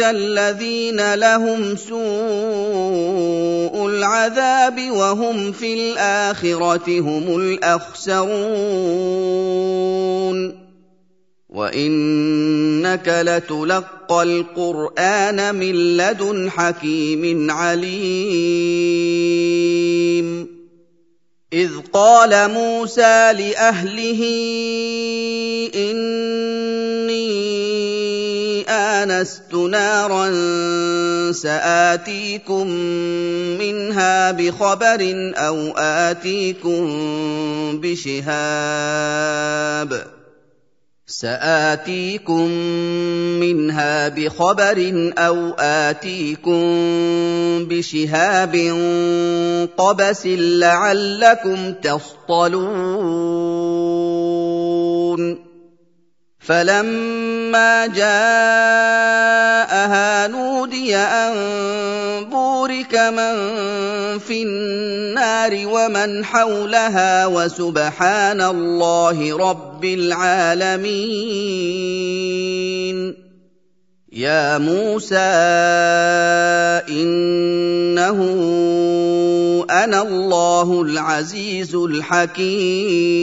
الذين لهم سوء العذاب وهم في الآخرة هم الأخسرون. وإنك لتلقى القرآن من لدن حكيم عليم. إذ قال موسى لأهله اني انست نارا ساتيكم منها بخبر أو اتيكم بشهاب ساتيكم منها بخبر أو اتيكم بشهاب قبس لعلكم تصطلون فلما جاءها نودي ان بورك من في النار ومن حولها وسبحان الله رب العالمين يا موسى انه أنا الله العزيز الحكيم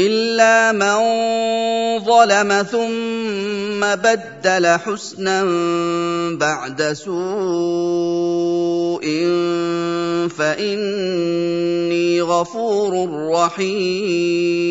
إلا من ظلم ثم بدل حسنا بعد سوء فإني غفور رحيم.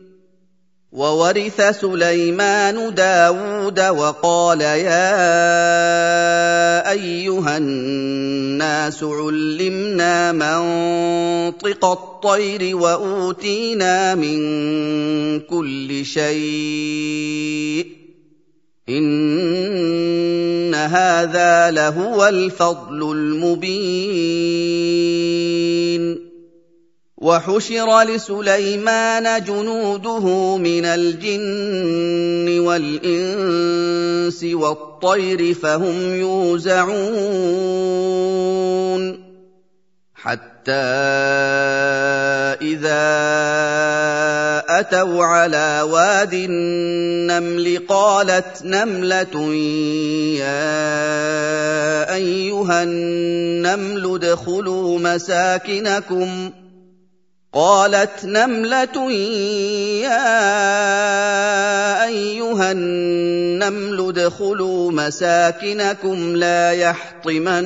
وورث سليمان داود وقال يا أيها الناس علمنا منطق الطير وأوتينا من كل شيء إن هذا لهو الفضل المبين وحشر لسليمان جنوده من الجن والإنس والطير فهم يوزعون حتى إذا أتوا على واد النمل قالت نملة يا أيها النمل ادخلوا مساكنكم قالت نملة يا أيها النمل ادخلوا مساكنكم لا يحطمنكم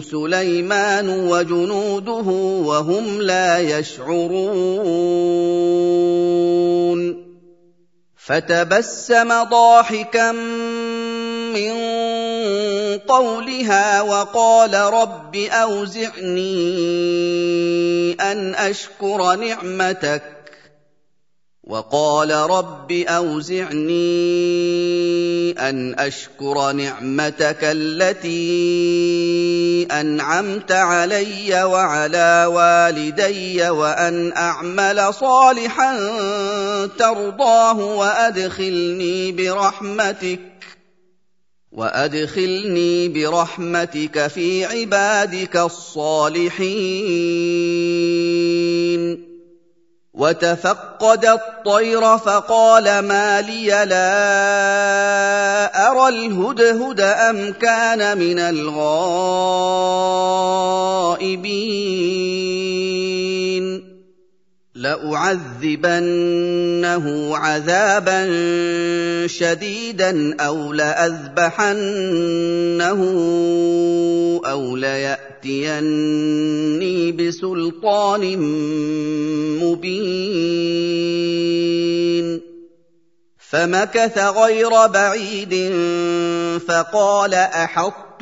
سليمان وجنوده وهم لا يشعرون فتبسم ضاحكا من قولها وقال رب أوزعني أن أشكر نعمتك. وقال رب أوزعني أن أشكر نعمتك التي أنعمت علي وعلى والدي وأن أعمل صالحا ترضاه وأدخلني برحمتك. وادخلني برحمتك في عبادك الصالحين وتفقد الطير فقال ما لي لا ارى الهدهد ام كان من الغائبين لأعذبنه عذابا شديدا أو لأذبحنه أو ليأتيني بسلطان مبين. فمكث غير بعيد فقال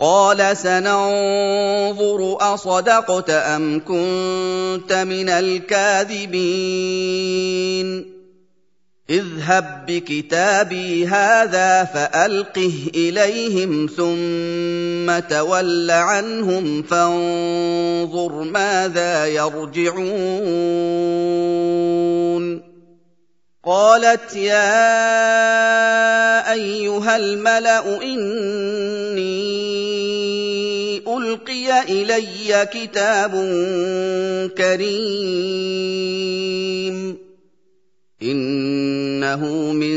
قال سننظر أصدقت أم كنت من الكاذبين. اذهب بكتابي هذا فألقه إليهم ثم تول عنهم فانظر ماذا يرجعون. قالت يا أيها الملأ إني ألقي إلي كتاب كريم. إنه من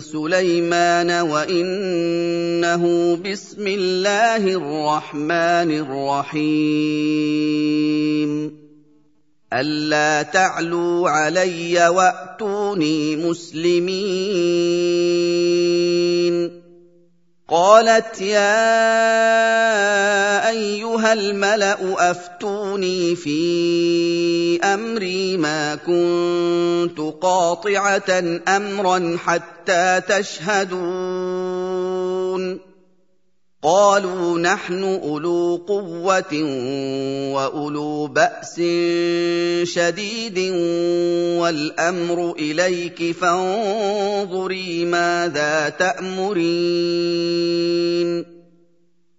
سليمان وإنه بسم الله الرحمن الرحيم. ألا تعلوا علي وأتوني مسلمين. قالت يا أيها الملأ أفتوني في أمري ما كنت قاطعة أمرا حتى تشهدون. قالوا نحن أولو قوة وأولو بأس شديد والأمر إليك فانظري ماذا تأمرين.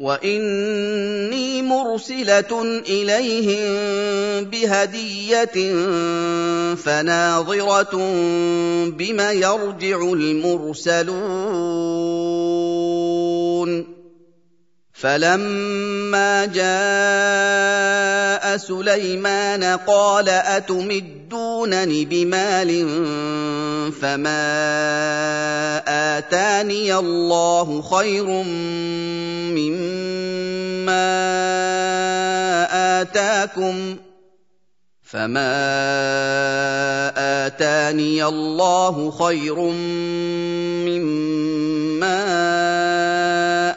واني مرسله اليهم بهديه فناظره بم يرجع المرسلون فلما جاء سليمان قال اتمدونني بمال فما اتاني الله خير مما اتاكم فما اتاني الله خير مما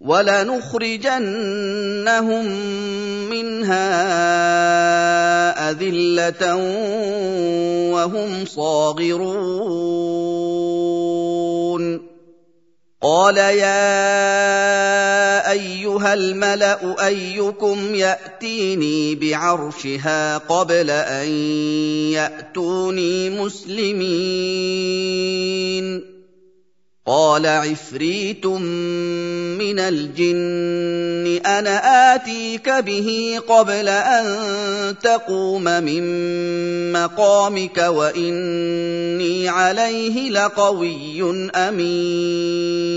ولنخرجنهم منها أذلة وهم صاغرون. قال يا أيها الملأ أيكم يأتيني بعرشها قبل أن يأتوني مسلمين. قال عفريت من الجن أنا آتيك به قبل أن تقوم من مقامك وإني عليه لقوي أمين.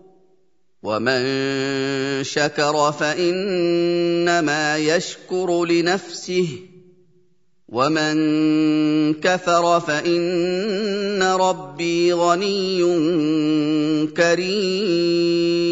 ومن شكر فانما يشكر لنفسه ومن كفر فان ربي غني كريم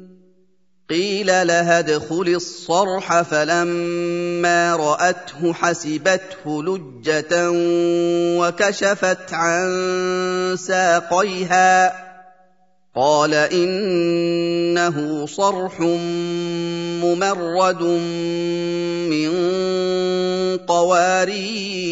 قيل لها ادخل الصرح فلما رأته حسبته لجة وكشفت عن ساقيها. قال إنه صرح ممرد من قوارير.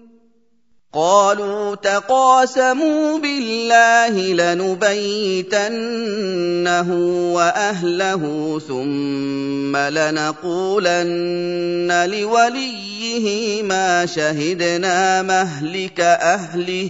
قالوا تقاسموا بالله لنبيتنه وأهله ثم لنقولن لوليه ما شهدنا مهلك أهله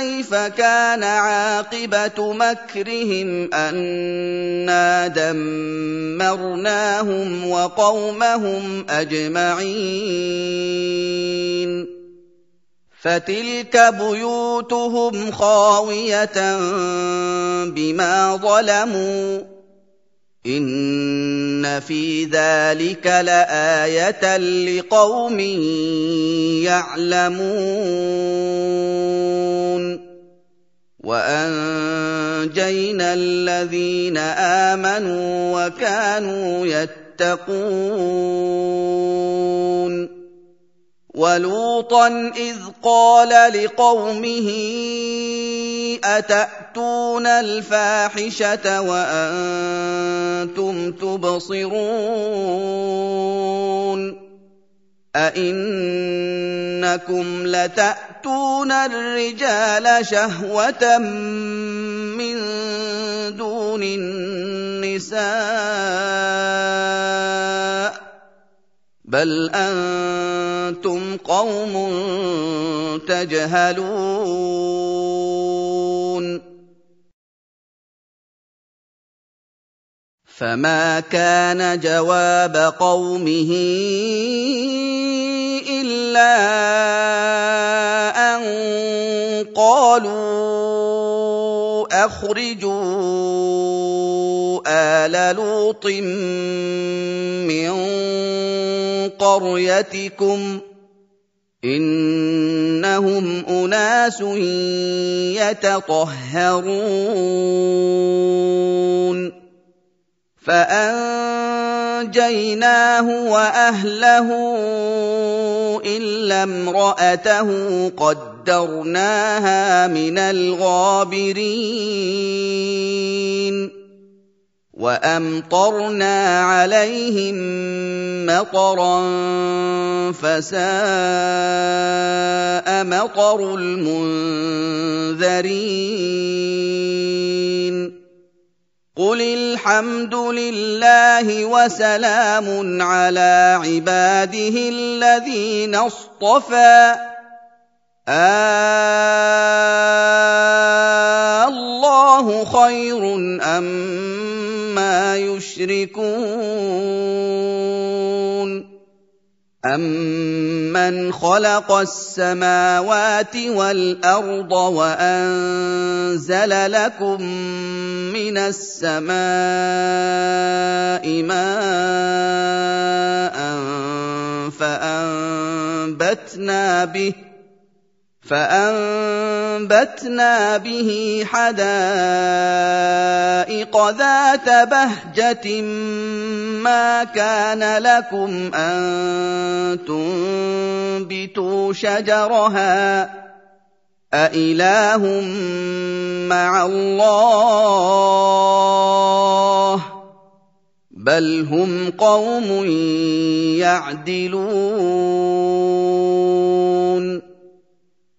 كيف كان عاقبة مكرهم أنا دمرناهم وقومهم أجمعين؟ فتلك بيوتهم خاوية بما ظلموا ان في ذلك لايه لقوم يعلمون وانجينا الذين امنوا وكانوا يتقون ولوطا إذ قال لقومه أتأتون الفاحشة وأنتم تبصرون أئنكم لتأتون الرجال شهوة من دون النساء بل أنتم قوم تجهلون فما كان جواب قومه الا ان قالوا أخرجوا آل لوط من قريتكم إنهم أناس يتطهرون فأنجيناه وأهله إلا امرأته قدرناها من الغابرين وامطرنا عليهم مطرا فساء مطر المنذرين قل الحمد لله وسلام على عباده الذين اصطفى الله خير أما يشركون؟ أمن خلق السماوات والأرض وأنزل لكم من السماء ماء فأنبتنا به فأنبتنا به حدائق ذات بهجة ما كان لكم أن تنبتوا شجرها أإله مع الله بل هم قوم يعدلون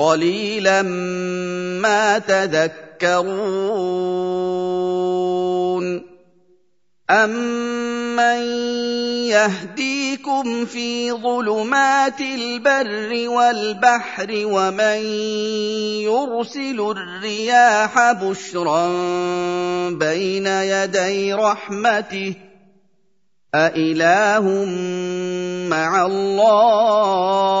قليلا ما تذكرون أمن يهديكم في ظلمات البر والبحر ومن يرسل الرياح بشرا بين يدي رحمته أإله مع الله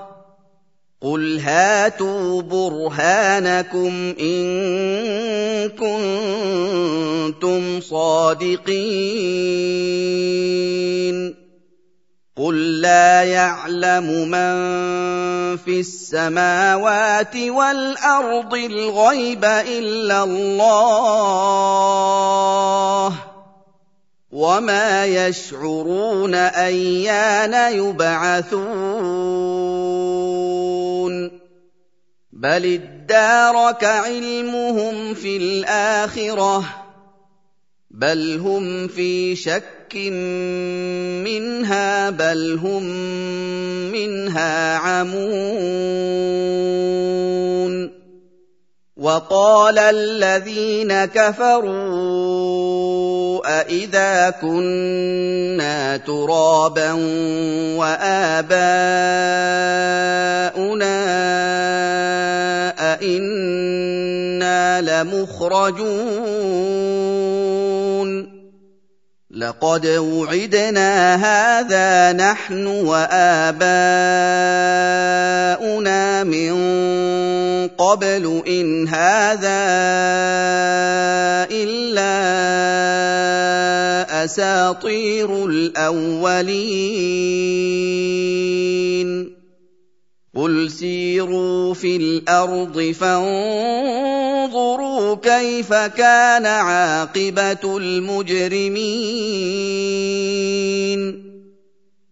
قل هاتوا برهانكم إن كنتم صادقين قل لا يعلم من في السماوات والأرض الغيب إلا الله وما يشعرون ايان يبعثون بل ادارك علمهم في الاخره بل هم في شك منها بل هم منها عمون وقال الذين كفروا أإذا كنا ترابا وآباؤنا أئنا لمخرجون لقد وعدنا هذا نحن وآباؤنا من قبل إن هذا إلا أساطير الأولين. قل سيروا في الأرض فانظروا كيف كان عاقبة المجرمين.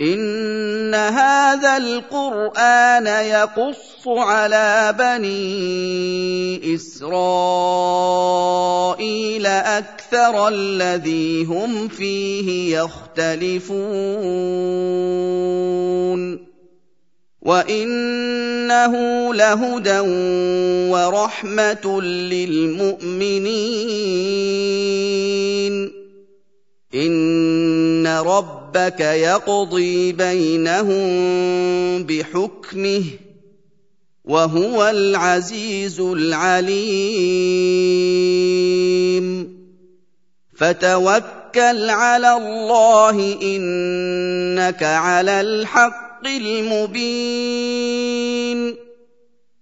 ان هذا القران يقص على بني اسرائيل أكثر الذي هم فيه يختلفون وانه لهدى ورحمه للمؤمنين ان ربك يقضي بينهم بحكمه وهو العزيز العليم. فتوكل على الله إنك على الحق المبين.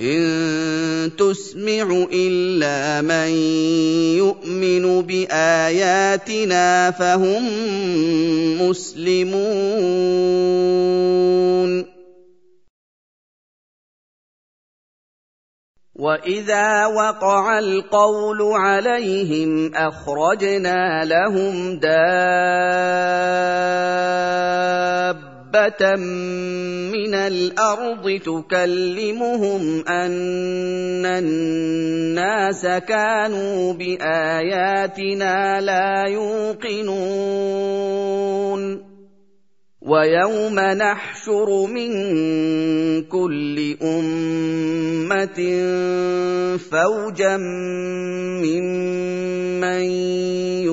إن تسمع إلا من يؤمن بآياتنا فهم مسلمون. واذا وقع القول عليهم اخرجنا لهم دابه دابه من الأرض تكلمهم ان الناس كانوا باياتنا لا يوقنون ويوم نحشر من كل امه فوجا ممن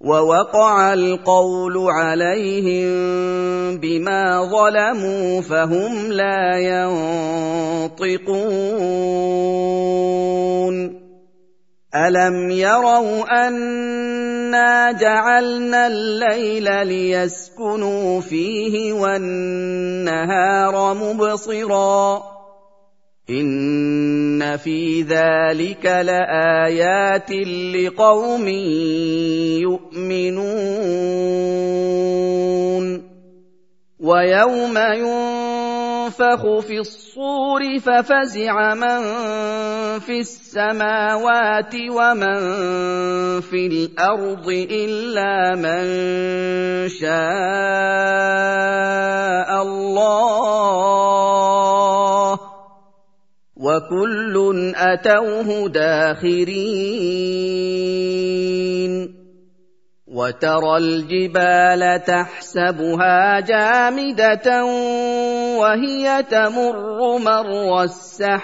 ووقع القول عليهم بما ظلموا فهم لا ينطقون. ألم يروا أنا جعلنا الليل ليسكنوا فيه والنهار مبصرا ان في ذلك لايات لقوم يؤمنون ويوم ينفخ في الصور ففزع من في السماوات ومن في الأرض الا من شاء الله وكل اتوه داخرين وترى الجبال تحسبها جامده وهي تمر مر السحاب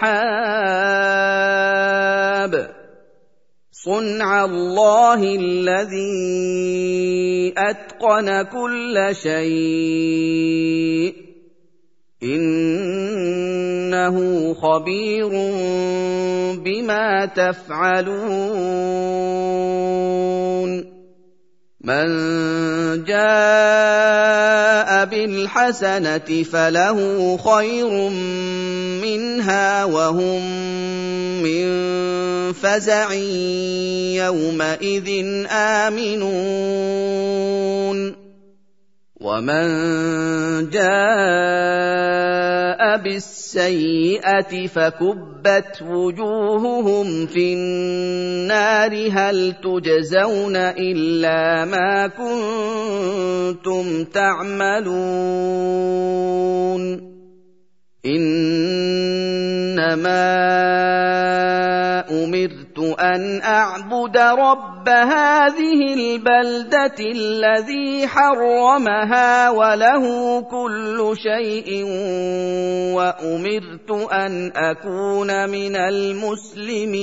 صنع الله الذي اتقن كل شيء إنه خبير بما تفعلون. من جاء بالحسنة فله خير منها وهم من فزع يومئذ آمنون. ومن جاء بالسيئه فكبت وجوههم في النار هل تجزون الا ما كنتم تعملون إنما أمرت أن أعبد رب هذه البلدة الذي حرمها وله كل شيء وأمرت أن أكون من المسلمين.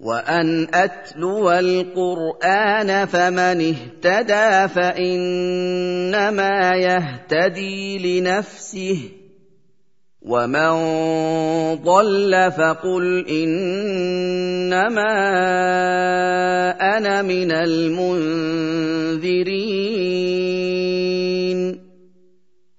وان اتلو القران فمن اهتدى فانما يهتدي لنفسه ومن ضل فقل انما أنا من المنذرين